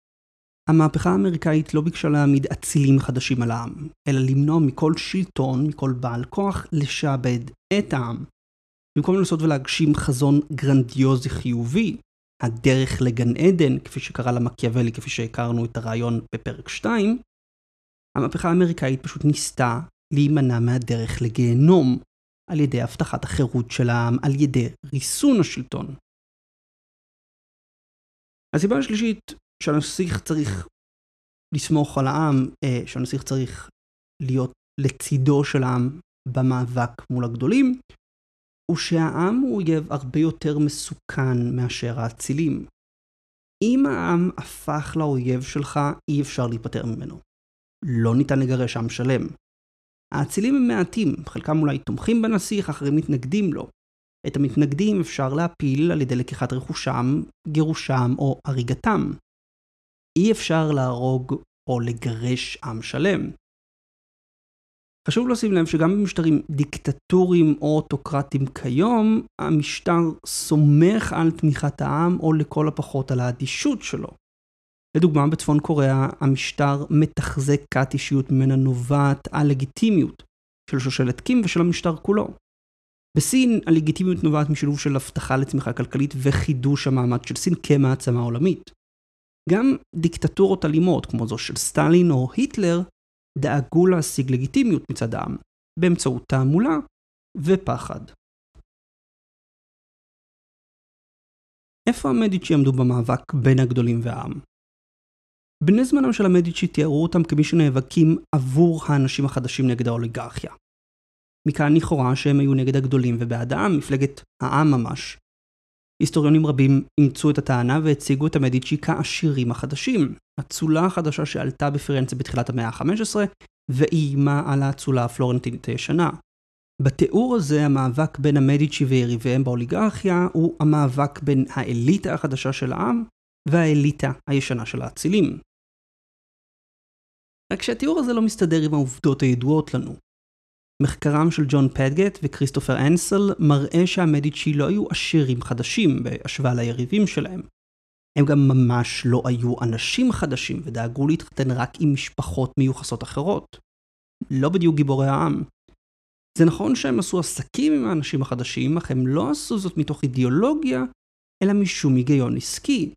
המהפכה האמריקאית לא ביקשה להעמיד אצילים חדשים על העם, אלא למנוע מכל שלטון, מכל בעל כוח, לשעבד את העם. במקום לנסות ולהגשים חזון גרנדיוזי חיובי, הדרך לגן עדן, כפי שקרא למקיאוולי, כפי שהכרנו את הרעיון בפרק 2, המהפכה האמריקאית פשוט ניסתה להימנע מהדרך לגיהנום, על ידי הבטחת החירות של העם, על ידי ריסון השלטון. הסיבה השלישית שהנסיך צריך לסמוך על העם, אה, שהנסיך צריך להיות לצידו של העם במאבק מול הגדולים, הוא שהעם הוא אויב הרבה יותר מסוכן מאשר האצילים. אם העם הפך לאויב שלך, אי אפשר להיפטר ממנו. לא ניתן לגרש עם שלם. האצילים הם מעטים, חלקם אולי תומכים בנסיך, אחרים מתנגדים לו. את המתנגדים אפשר להפיל על ידי לקיחת רכושם, גירושם או הריגתם. אי אפשר להרוג או לגרש עם שלם. חשוב לשים לב שגם במשטרים דיקטטוריים או אוטוקרטיים כיום, המשטר סומך על תמיכת העם או לכל הפחות על האדישות שלו. לדוגמה, בצפון קוריאה המשטר מתחזק כת אישיות ממנה נובעת הלגיטימיות של שושלת קים ושל המשטר כולו. בסין הלגיטימיות נובעת משילוב של הבטחה לצמיחה כלכלית וחידוש המעמד של סין כמעצמה עולמית. גם דיקטטורות אלימות כמו זו של סטלין או היטלר דאגו להשיג לגיטימיות מצד העם, באמצעות תעמולה ופחד. איפה המדיצ'י עמדו במאבק בין הגדולים והעם? בני זמנם של המדיצ'י תיארו אותם כמי שנאבקים עבור האנשים החדשים נגד האוליגרכיה. מכאן לכאורה שהם היו נגד הגדולים ובעד העם, מפלגת העם ממש. היסטוריונים רבים אימצו את הטענה והציגו את המדיצ'י כעשירים החדשים, אצולה החדשה שעלתה בפרנצה בתחילת המאה ה-15 ואיימה על האצולה הפלורנטינית הישנה. בתיאור הזה המאבק בין המדיצ'י ויריביהם באוליגרכיה הוא המאבק בין האליטה החדשה של העם והאליטה הישנה של האצילים. רק שהתיאור הזה לא מסתדר עם העובדות הידועות לנו. מחקרם של ג'ון פדגט וכריסטופר אנסל מראה שהמדיצ'י לא היו עשירים חדשים בהשוואה ליריבים שלהם. הם גם ממש לא היו אנשים חדשים ודאגו להתחתן רק עם משפחות מיוחסות אחרות. לא בדיוק גיבורי העם. זה נכון שהם עשו עסקים עם האנשים החדשים, אך הם לא עשו זאת מתוך אידיאולוגיה, אלא משום היגיון עסקי.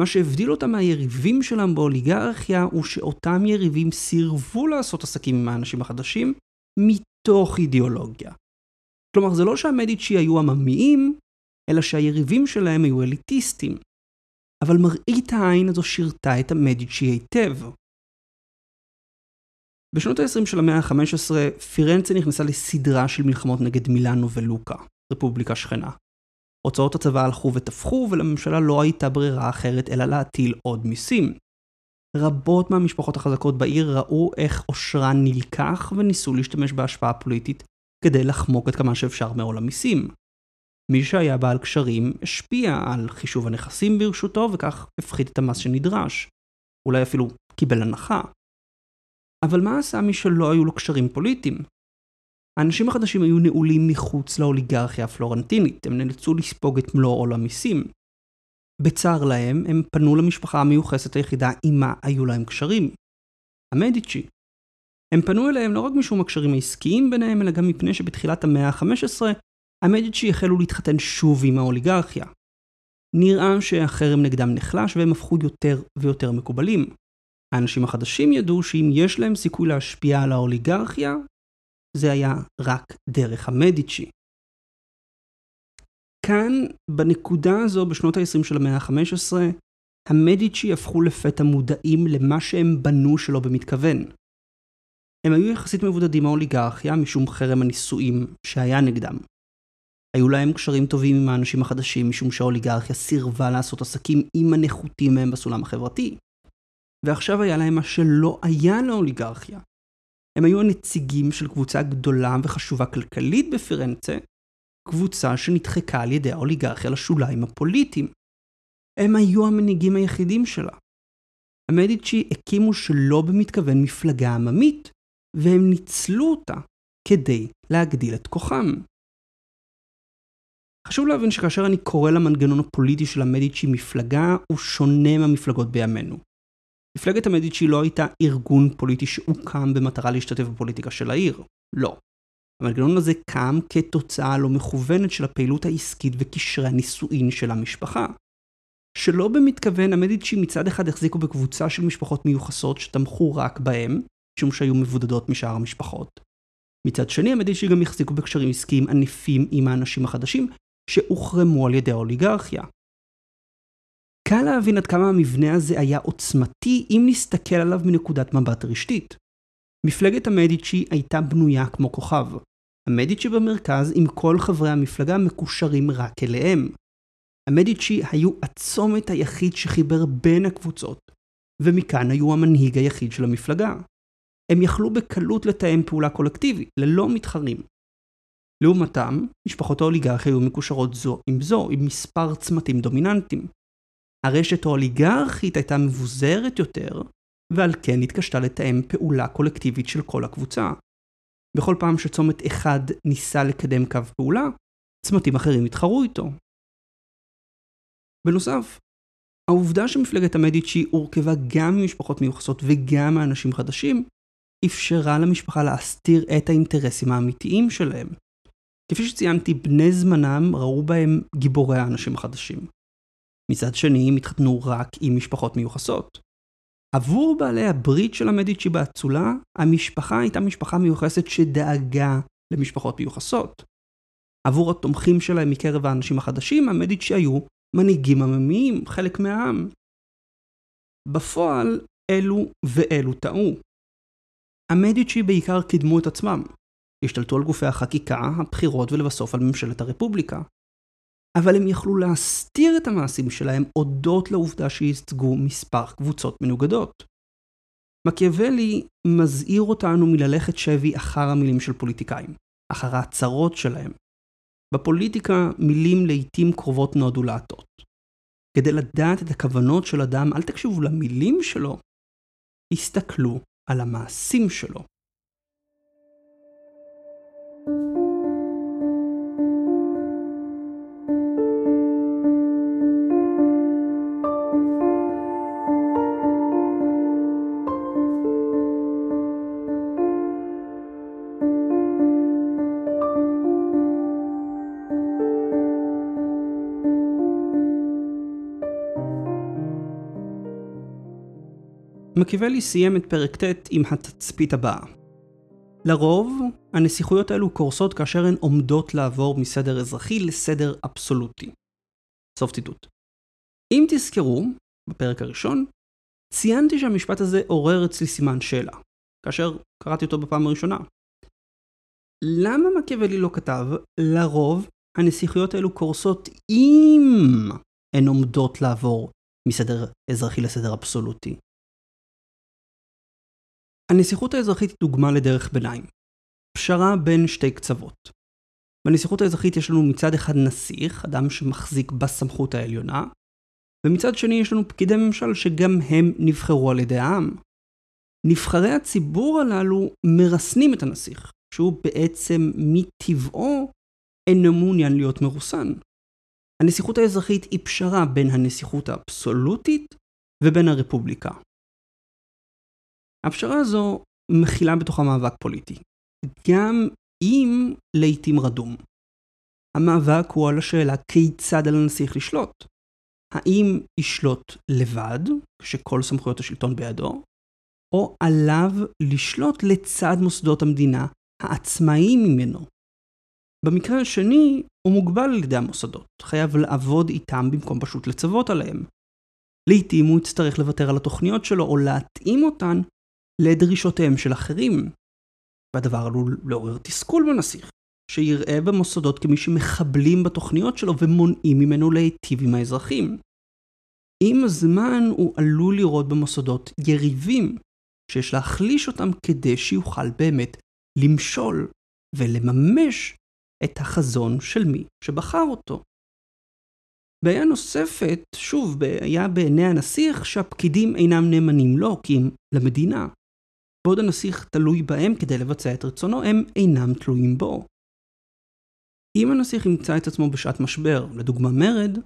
מה שהבדיל אותם מהיריבים שלהם באוליגרכיה הוא שאותם יריבים סירבו לעשות עסקים עם האנשים החדשים מתוך אידיאולוגיה. כלומר, זה לא שהמדיצ'י היו עממיים, אלא שהיריבים שלהם היו אליטיסטים. אבל מראית העין הזו שירתה את המדיצ'י היטב. בשנות ה-20 של המאה ה-15, פירנצה נכנסה לסדרה של מלחמות נגד מילאנו ולוקה, רפובליקה שכנה. הוצאות הצבא הלכו ותפחו, ולממשלה לא הייתה ברירה אחרת אלא להטיל עוד מיסים. רבות מהמשפחות החזקות בעיר ראו איך עושרן נלקח וניסו להשתמש בהשפעה פוליטית כדי לחמוק עד כמה שאפשר מעול המיסים. מי שהיה בעל קשרים השפיע על חישוב הנכסים ברשותו וכך הפחית את המס שנדרש. אולי אפילו קיבל הנחה. אבל מה עשה מי שלא היו לו קשרים פוליטיים? האנשים החדשים היו נעולים מחוץ לאוליגרכיה הפלורנטינית, הם נאלצו לספוג את מלוא עול המיסים. בצר להם, הם פנו למשפחה המיוחסת היחידה עימה היו להם קשרים. המדיצ'י. הם פנו אליהם לא רק משום הקשרים העסקיים ביניהם, אלא גם מפני שבתחילת המאה ה-15, המדיצ'י החלו להתחתן שוב עם האוליגרכיה. נראה שהחרם נגדם נחלש והם הפכו יותר ויותר מקובלים. האנשים החדשים ידעו שאם יש להם סיכוי להשפיע על האוליגרכיה, זה היה רק דרך המדיצ'י. כאן, בנקודה הזו, בשנות ה-20 של המאה ה-15, המדיצ'י הפכו לפתע מודעים למה שהם בנו שלא במתכוון. הם היו יחסית מבודדים מהאוליגרכיה משום חרם הנישואים שהיה נגדם. היו להם קשרים טובים עם האנשים החדשים משום שהאוליגרכיה סירבה לעשות עסקים עם הנחותים מהם בסולם החברתי. ועכשיו היה להם מה שלא היה לאוליגרכיה. הם היו הנציגים של קבוצה גדולה וחשובה כלכלית בפירנצה, קבוצה שנדחקה על ידי האוליגרכיה לשוליים הפוליטיים. הם היו המנהיגים היחידים שלה. המדיצ'י הקימו שלא במתכוון מפלגה עממית, והם ניצלו אותה כדי להגדיל את כוחם. חשוב להבין שכאשר אני קורא למנגנון הפוליטי של המדיצ'י מפלגה, הוא שונה מהמפלגות בימינו. מפלגת המדיצ'י לא הייתה ארגון פוליטי שהוקם במטרה להשתתף בפוליטיקה של העיר. לא. המנגנון הזה קם כתוצאה לא מכוונת של הפעילות העסקית וקשרי הנישואין של המשפחה. שלא במתכוון המדיצ'י מצד אחד החזיקו בקבוצה של משפחות מיוחסות שתמכו רק בהם, משום שהיו מבודדות משאר המשפחות. מצד שני המדיצ'י גם החזיקו בקשרים עסקיים ענפים עם האנשים החדשים, שהוחרמו על ידי האוליגרכיה. קל להבין עד כמה המבנה הזה היה עוצמתי אם נסתכל עליו מנקודת מבט רשתית. מפלגת המדיצ'י הייתה בנויה כמו כוכב. המדיצ'י במרכז עם כל חברי המפלגה מקושרים רק אליהם. המדיצ'י היו הצומת היחיד שחיבר בין הקבוצות, ומכאן היו המנהיג היחיד של המפלגה. הם יכלו בקלות לתאם פעולה קולקטיבית, ללא מתחרים. לעומתם, משפחות האוליגרכיה היו מקושרות זו עם זו, עם מספר צמתים דומיננטיים. הרשת האוליגרכית הייתה מבוזרת יותר, ועל כן התקשתה לתאם פעולה קולקטיבית של כל הקבוצה. בכל פעם שצומת אחד ניסה לקדם קו פעולה, צמתים אחרים התחרו איתו. בנוסף, העובדה שמפלגת המדיצ'י הורכבה גם ממשפחות מיוחסות וגם מאנשים חדשים, אפשרה למשפחה להסתיר את האינטרסים האמיתיים שלהם. כפי שציינתי, בני זמנם ראו בהם גיבורי האנשים החדשים. מצד שני, הם התחתנו רק עם משפחות מיוחסות. עבור בעלי הברית של המדיצ'י באצולה, המשפחה הייתה משפחה מיוחסת שדאגה למשפחות מיוחסות. עבור התומכים שלהם מקרב האנשים החדשים, המדיצ'י היו מנהיגים עממיים, חלק מהעם. בפועל, אלו ואלו טעו. המדיצ'י בעיקר קידמו את עצמם. השתלטו על גופי החקיקה, הבחירות ולבסוף על ממשלת הרפובליקה. אבל הם יכלו להסתיר את המעשים שלהם הודות לעובדה שייצגו מספר קבוצות מנוגדות. מקיאוולי מזהיר אותנו מללכת שבי אחר המילים של פוליטיקאים, אחר ההצהרות שלהם. בפוליטיקה מילים לעיתים קרובות נועדו להטות. כדי לדעת את הכוונות של אדם, אל תקשיבו למילים שלו, הסתכלו על המעשים שלו. מקיאוולי סיים את פרק ט' עם התצפית הבאה. לרוב, הנסיכויות האלו קורסות כאשר הן עומדות לעבור מסדר אזרחי לסדר אבסולוטי. סוף ציטוט. אם תזכרו, בפרק הראשון, ציינתי שהמשפט הזה עורר אצלי סימן שאלה, כאשר קראתי אותו בפעם הראשונה. למה מקיאוולי לא כתב, לרוב הנסיכויות האלו קורסות אם הן עומדות לעבור מסדר אזרחי לסדר אבסולוטי? הנסיכות האזרחית היא דוגמה לדרך ביניים. פשרה בין שתי קצוות. בנסיכות האזרחית יש לנו מצד אחד נסיך, אדם שמחזיק בסמכות העליונה, ומצד שני יש לנו פקידי ממשל שגם הם נבחרו על ידי העם. נבחרי הציבור הללו מרסנים את הנסיך, שהוא בעצם מטבעו אינו מעוניין להיות מרוסן. הנסיכות האזרחית היא פשרה בין הנסיכות האבסולוטית ובין הרפובליקה. הפשרה הזו מכילה בתוכה מאבק פוליטי, גם אם לעיתים רדום. המאבק הוא על השאלה כיצד על הנסיך לשלוט. האם ישלוט לבד, כשכל סמכויות השלטון בידו, או עליו לשלוט לצד מוסדות המדינה העצמאיים ממנו. במקרה השני, הוא מוגבל על ידי המוסדות, חייב לעבוד איתם במקום פשוט לצוות עליהם. לעתים הוא יצטרך לוותר על התוכניות שלו או להתאים אותן לדרישותיהם של אחרים. והדבר עלול לעורר תסכול בנסיך, שיראה במוסדות כמי שמחבלים בתוכניות שלו ומונעים ממנו להיטיב עם האזרחים. עם הזמן הוא עלול לראות במוסדות יריבים, שיש להחליש אותם כדי שיוכל באמת למשול ולממש את החזון של מי שבחר אותו. בעיה נוספת, שוב, בעיה בעיני הנסיך שהפקידים אינם נאמנים לו, כי הם למדינה. בעוד הנסיך תלוי בהם כדי לבצע את רצונו, הם אינם תלויים בו. אם הנסיך ימצא את עצמו בשעת משבר, לדוגמה מרד,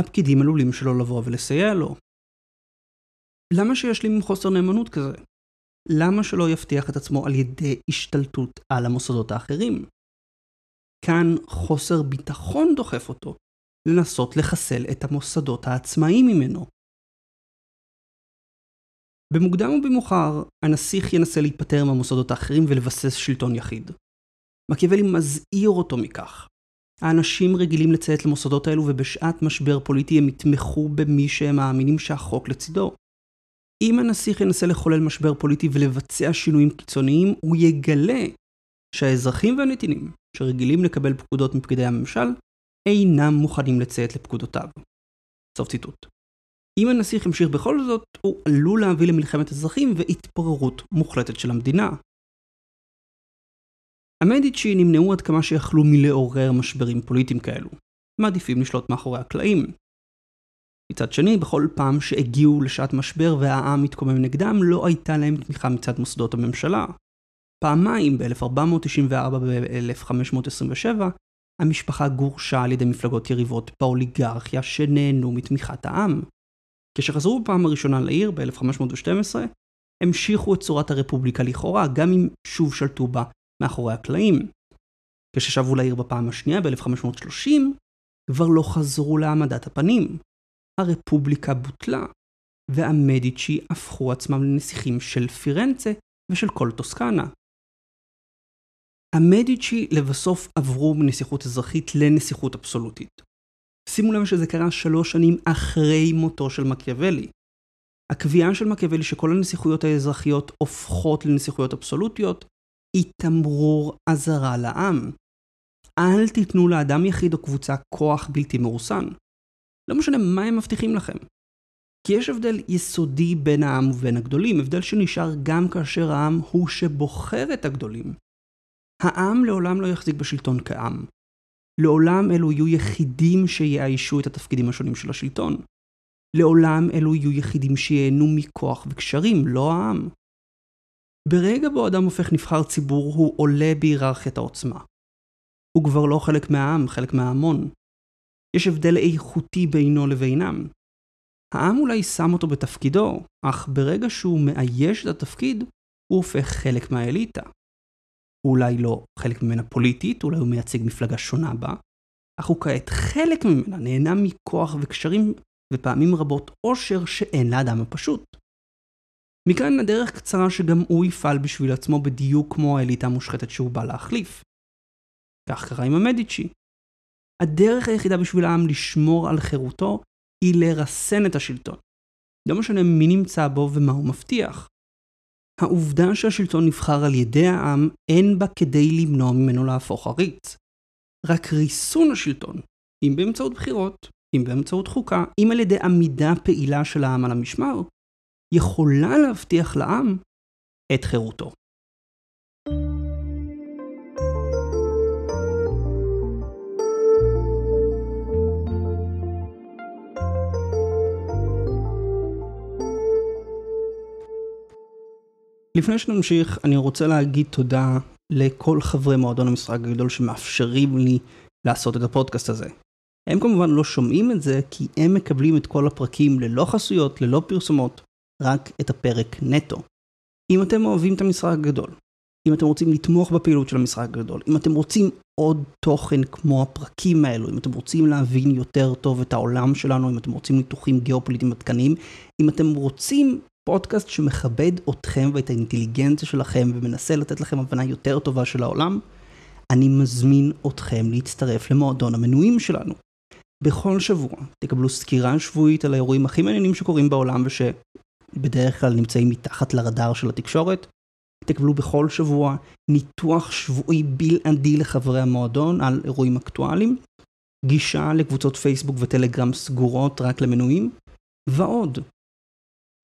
הפקידים עלולים שלא לבוא ולסייע לו. למה שיש לי חוסר נאמנות כזה? למה שלא יבטיח את עצמו על ידי השתלטות על המוסדות האחרים? כאן חוסר ביטחון דוחף אותו לנסות לחסל את המוסדות העצמאיים ממנו. במוקדם או במאוחר, הנסיך ינסה להיפטר מהמוסדות האחרים ולבסס שלטון יחיד. מקיאוולי מזהיר אותו מכך. האנשים רגילים לציית למוסדות האלו ובשעת משבר פוליטי הם יתמכו במי שהם מאמינים שהחוק לצידו. אם הנסיך ינסה לחולל משבר פוליטי ולבצע שינויים קיצוניים, הוא יגלה שהאזרחים והנתינים, שרגילים לקבל פקודות מפקידי הממשל, אינם מוכנים לציית לפקודותיו. סוף ציטוט. אם הנסיך ימשיך בכל זאת, הוא עלול להביא למלחמת אזרחים והתפוררות מוחלטת של המדינה. המדיצ'י נמנעו עד כמה שיכלו מלעורר משברים פוליטיים כאלו. מעדיפים לשלוט מאחורי הקלעים. מצד שני, בכל פעם שהגיעו לשעת משבר והעם התקומם נגדם, לא הייתה להם תמיכה מצד מוסדות הממשלה. פעמיים ב-1494 וב-1527, המשפחה גורשה על ידי מפלגות יריבות באוליגרכיה שנהנו מתמיכת העם. כשחזרו בפעם הראשונה לעיר ב-1512, המשיכו את צורת הרפובליקה לכאורה, גם אם שוב שלטו בה מאחורי הקלעים. כששבו לעיר בפעם השנייה ב-1530, כבר לא חזרו להעמדת הפנים. הרפובליקה בוטלה, והמדיצ'י הפכו עצמם לנסיכים של פירנצה ושל כל טוסקנה. המדיצ'י לבסוף עברו מנסיכות אזרחית לנסיכות אבסולוטית. שימו לב שזה קרה שלוש שנים אחרי מותו של מקיאוולי. הקביעה של מקיאוולי שכל הנסיכויות האזרחיות הופכות לנסיכויות אבסולוטיות, היא תמרור אזהרה לעם. אל תיתנו לאדם יחיד או קבוצה כוח בלתי מרוסן. לא משנה מה הם מבטיחים לכם. כי יש הבדל יסודי בין העם ובין הגדולים, הבדל שנשאר גם כאשר העם הוא שבוחר את הגדולים. העם לעולם לא יחזיק בשלטון כעם. לעולם אלו יהיו יחידים שיאיישו את התפקידים השונים של השלטון. לעולם אלו יהיו יחידים שייהנו מכוח וקשרים, לא העם. ברגע בו אדם הופך נבחר ציבור, הוא עולה בהיררכיית העוצמה. הוא כבר לא חלק מהעם, חלק מההמון. יש הבדל איכותי בינו לבינם. העם אולי שם אותו בתפקידו, אך ברגע שהוא מאייש את התפקיד, הוא הופך חלק מהאליטה. אולי לא חלק ממנה פוליטית, אולי הוא מייצג מפלגה שונה בה, אך הוא כעת חלק ממנה, נהנה מכוח וקשרים, ופעמים רבות עושר שאין לאדם הפשוט. מכאן הדרך קצרה שגם הוא יפעל בשביל עצמו בדיוק כמו האליטה המושחתת שהוא בא להחליף. כך קרה עם המדיצ'י. הדרך היחידה בשביל העם לשמור על חירותו היא לרסן את השלטון. לא משנה מי נמצא בו ומה הוא מבטיח. העובדה שהשלטון נבחר על ידי העם אין בה כדי למנוע ממנו להפוך עריץ. רק ריסון השלטון, אם באמצעות בחירות, אם באמצעות חוקה, אם על ידי עמידה פעילה של העם על המשמר, יכולה להבטיח לעם את חירותו. לפני שנמשיך, אני רוצה להגיד תודה לכל חברי מועדון המשחק הגדול שמאפשרים לי לעשות את הפודקאסט הזה. הם כמובן לא שומעים את זה, כי הם מקבלים את כל הפרקים ללא חסויות, ללא פרסומות, רק את הפרק נטו. אם אתם אוהבים את המשחק הגדול, אם אתם רוצים לתמוך בפעילות של המשחק הגדול, אם אתם רוצים עוד תוכן כמו הפרקים האלו, אם אתם רוצים להבין יותר טוב את העולם שלנו, אם אתם רוצים ניתוחים גיאופוליטיים עדכניים, אם אתם רוצים פודקאסט שמכבד אתכם ואת האינטליגנציה שלכם ומנסה לתת לכם הבנה יותר טובה של העולם, אני מזמין אתכם להצטרף למועדון המנויים שלנו. בכל שבוע תקבלו סקירה שבועית על האירועים הכי מעניינים שקורים בעולם ושבדרך כלל נמצאים מתחת לרדאר של התקשורת. תקבלו בכל שבוע ניתוח שבועי בלעדי לחברי המועדון על אירועים אקטואליים, גישה לקבוצות פייסבוק וטלגרם סגורות רק למנויים, ועוד.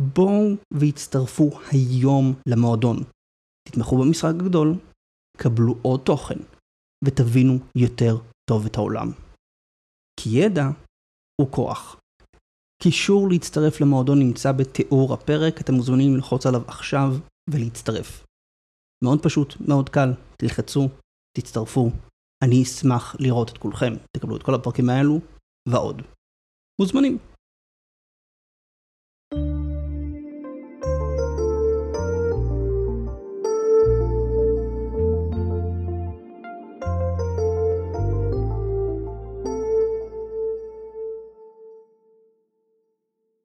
בואו והצטרפו היום למועדון. תתמכו במשחק הגדול, קבלו עוד תוכן, ותבינו יותר טוב את העולם. כי ידע הוא כוח. קישור להצטרף למועדון נמצא בתיאור הפרק, אתם מוזמנים ללחוץ עליו עכשיו ולהצטרף. מאוד פשוט, מאוד קל, תלחצו, תצטרפו. אני אשמח לראות את כולכם, תקבלו את כל הפרקים האלו, ועוד. מוזמנים.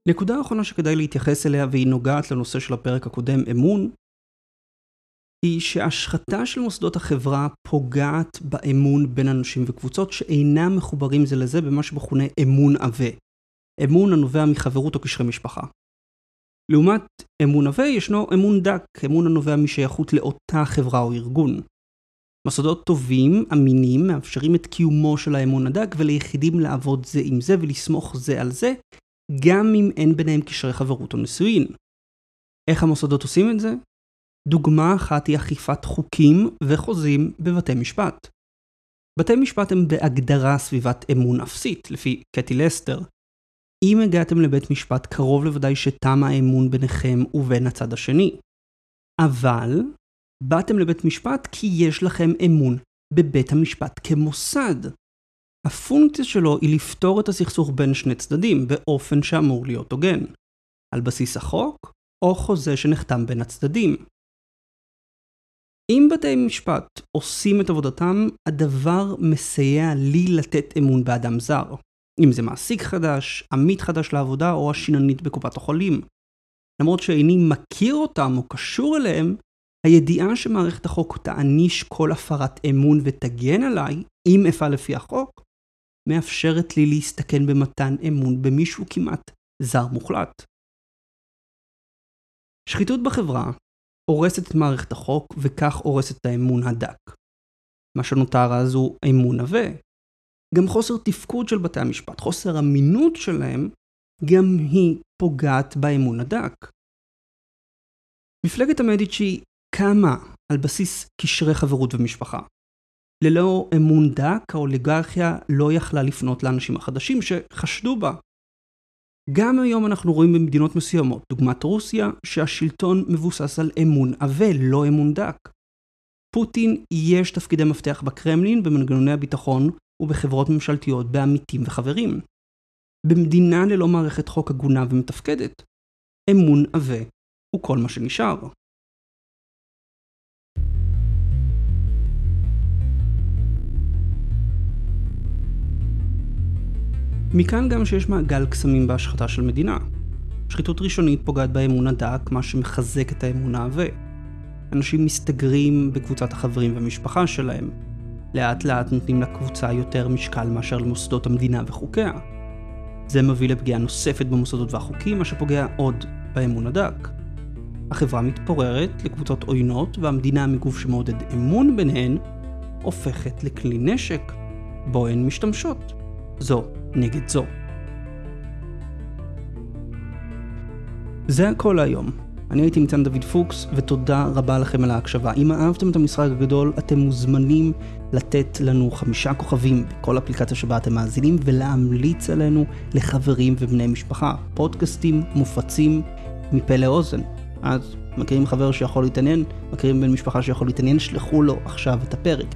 נקודה אחרונה שכדאי להתייחס אליה והיא נוגעת לנושא של הפרק הקודם, אמון, היא שהשחתה של מוסדות החברה פוגעת באמון בין אנשים וקבוצות שאינם מחוברים זה לזה במה שמכונה אמון עבה. אמון הנובע מחברות או קשרי משפחה. לעומת אמון עבה ישנו אמון דק, אמון הנובע משייכות לאותה חברה או ארגון. מוסדות טובים, אמינים, מאפשרים את קיומו של האמון הדק וליחידים לעבוד זה עם זה ולסמוך זה על זה, גם אם אין ביניהם קשרי חברות או נישואין. איך המוסדות עושים את זה? דוגמה אחת היא אכיפת חוקים וחוזים בבתי משפט. בתי משפט הם בהגדרה סביבת אמון אפסית, לפי קטי לסטר. אם הגעתם לבית משפט, קרוב לוודאי שתם האמון ביניכם ובין הצד השני. אבל, באתם לבית משפט כי יש לכם אמון בבית המשפט כמוסד. הפונקציה שלו היא לפתור את הסכסוך בין שני צדדים באופן שאמור להיות הוגן, על בסיס החוק או חוזה שנחתם בין הצדדים. אם בתי משפט עושים את עבודתם, הדבר מסייע לי לתת אמון באדם זר. אם זה מעסיק חדש, עמית חדש לעבודה או השיננית בקופת החולים. למרות שאיני מכיר אותם או קשור אליהם, הידיעה שמערכת החוק תעניש כל הפרת אמון ותגן עליי, אם אפעל לפי החוק, מאפשרת לי להסתכן במתן אמון במישהו כמעט זר מוחלט. שחיתות בחברה הורסת את מערכת החוק וכך הורסת את האמון הדק. מה שנותר אז הוא אמון עבה. גם חוסר תפקוד של בתי המשפט, חוסר אמינות שלהם, גם היא פוגעת באמון הדק. מפלגת המדיצ'י קמה על בסיס קשרי חברות ומשפחה. ללא אמון דק, האוליגרכיה לא יכלה לפנות לאנשים החדשים שחשדו בה. גם היום אנחנו רואים במדינות מסוימות, דוגמת רוסיה, שהשלטון מבוסס על אמון עבה, לא אמון דק. פוטין יש תפקידי מפתח בקרמלין, במנגנוני הביטחון ובחברות ממשלתיות, בעמיתים וחברים. במדינה ללא מערכת חוק הגונה ומתפקדת, אמון עבה הוא כל מה שנשאר. מכאן גם שיש מעגל קסמים בהשחתה של מדינה. שחיתות ראשונית פוגעת באמון הדק, מה שמחזק את האמון העבה. אנשים מסתגרים בקבוצת החברים והמשפחה שלהם. לאט לאט נותנים לקבוצה יותר משקל מאשר למוסדות המדינה וחוקיה. זה מביא לפגיעה נוספת במוסדות והחוקים, מה שפוגע עוד באמון הדק. החברה מתפוררת לקבוצות עוינות, והמדינה מגוף שמעודד אמון ביניהן, הופכת לכלי נשק, בו הן משתמשות. זו נגד זו. זה הכל היום. אני הייתי ניצן דוד פוקס, ותודה רבה לכם על ההקשבה. אם אהבתם את המשחק הגדול, אתם מוזמנים לתת לנו חמישה כוכבים בכל אפליקציה שבה אתם מאזינים, ולהמליץ עלינו לחברים ובני משפחה. פודקאסטים מופצים מפה לאוזן. אז מכירים חבר שיכול להתעניין, מכירים בן משפחה שיכול להתעניין, שלחו לו עכשיו את הפרק.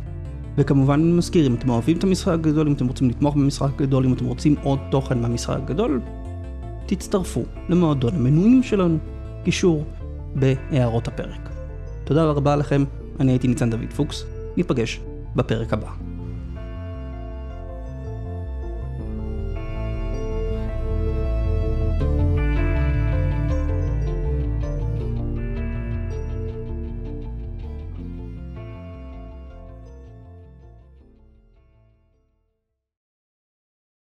וכמובן מזכיר, אם אתם אוהבים את המשחק הגדול, אם אתם רוצים לתמוך במשחק הגדול, אם אתם רוצים עוד תוכן מהמשחק הגדול, תצטרפו למועדון המנויים שלנו. קישור בהערות הפרק. תודה רבה לכם, אני הייתי ניצן דוד פוקס, ניפגש בפרק הבא.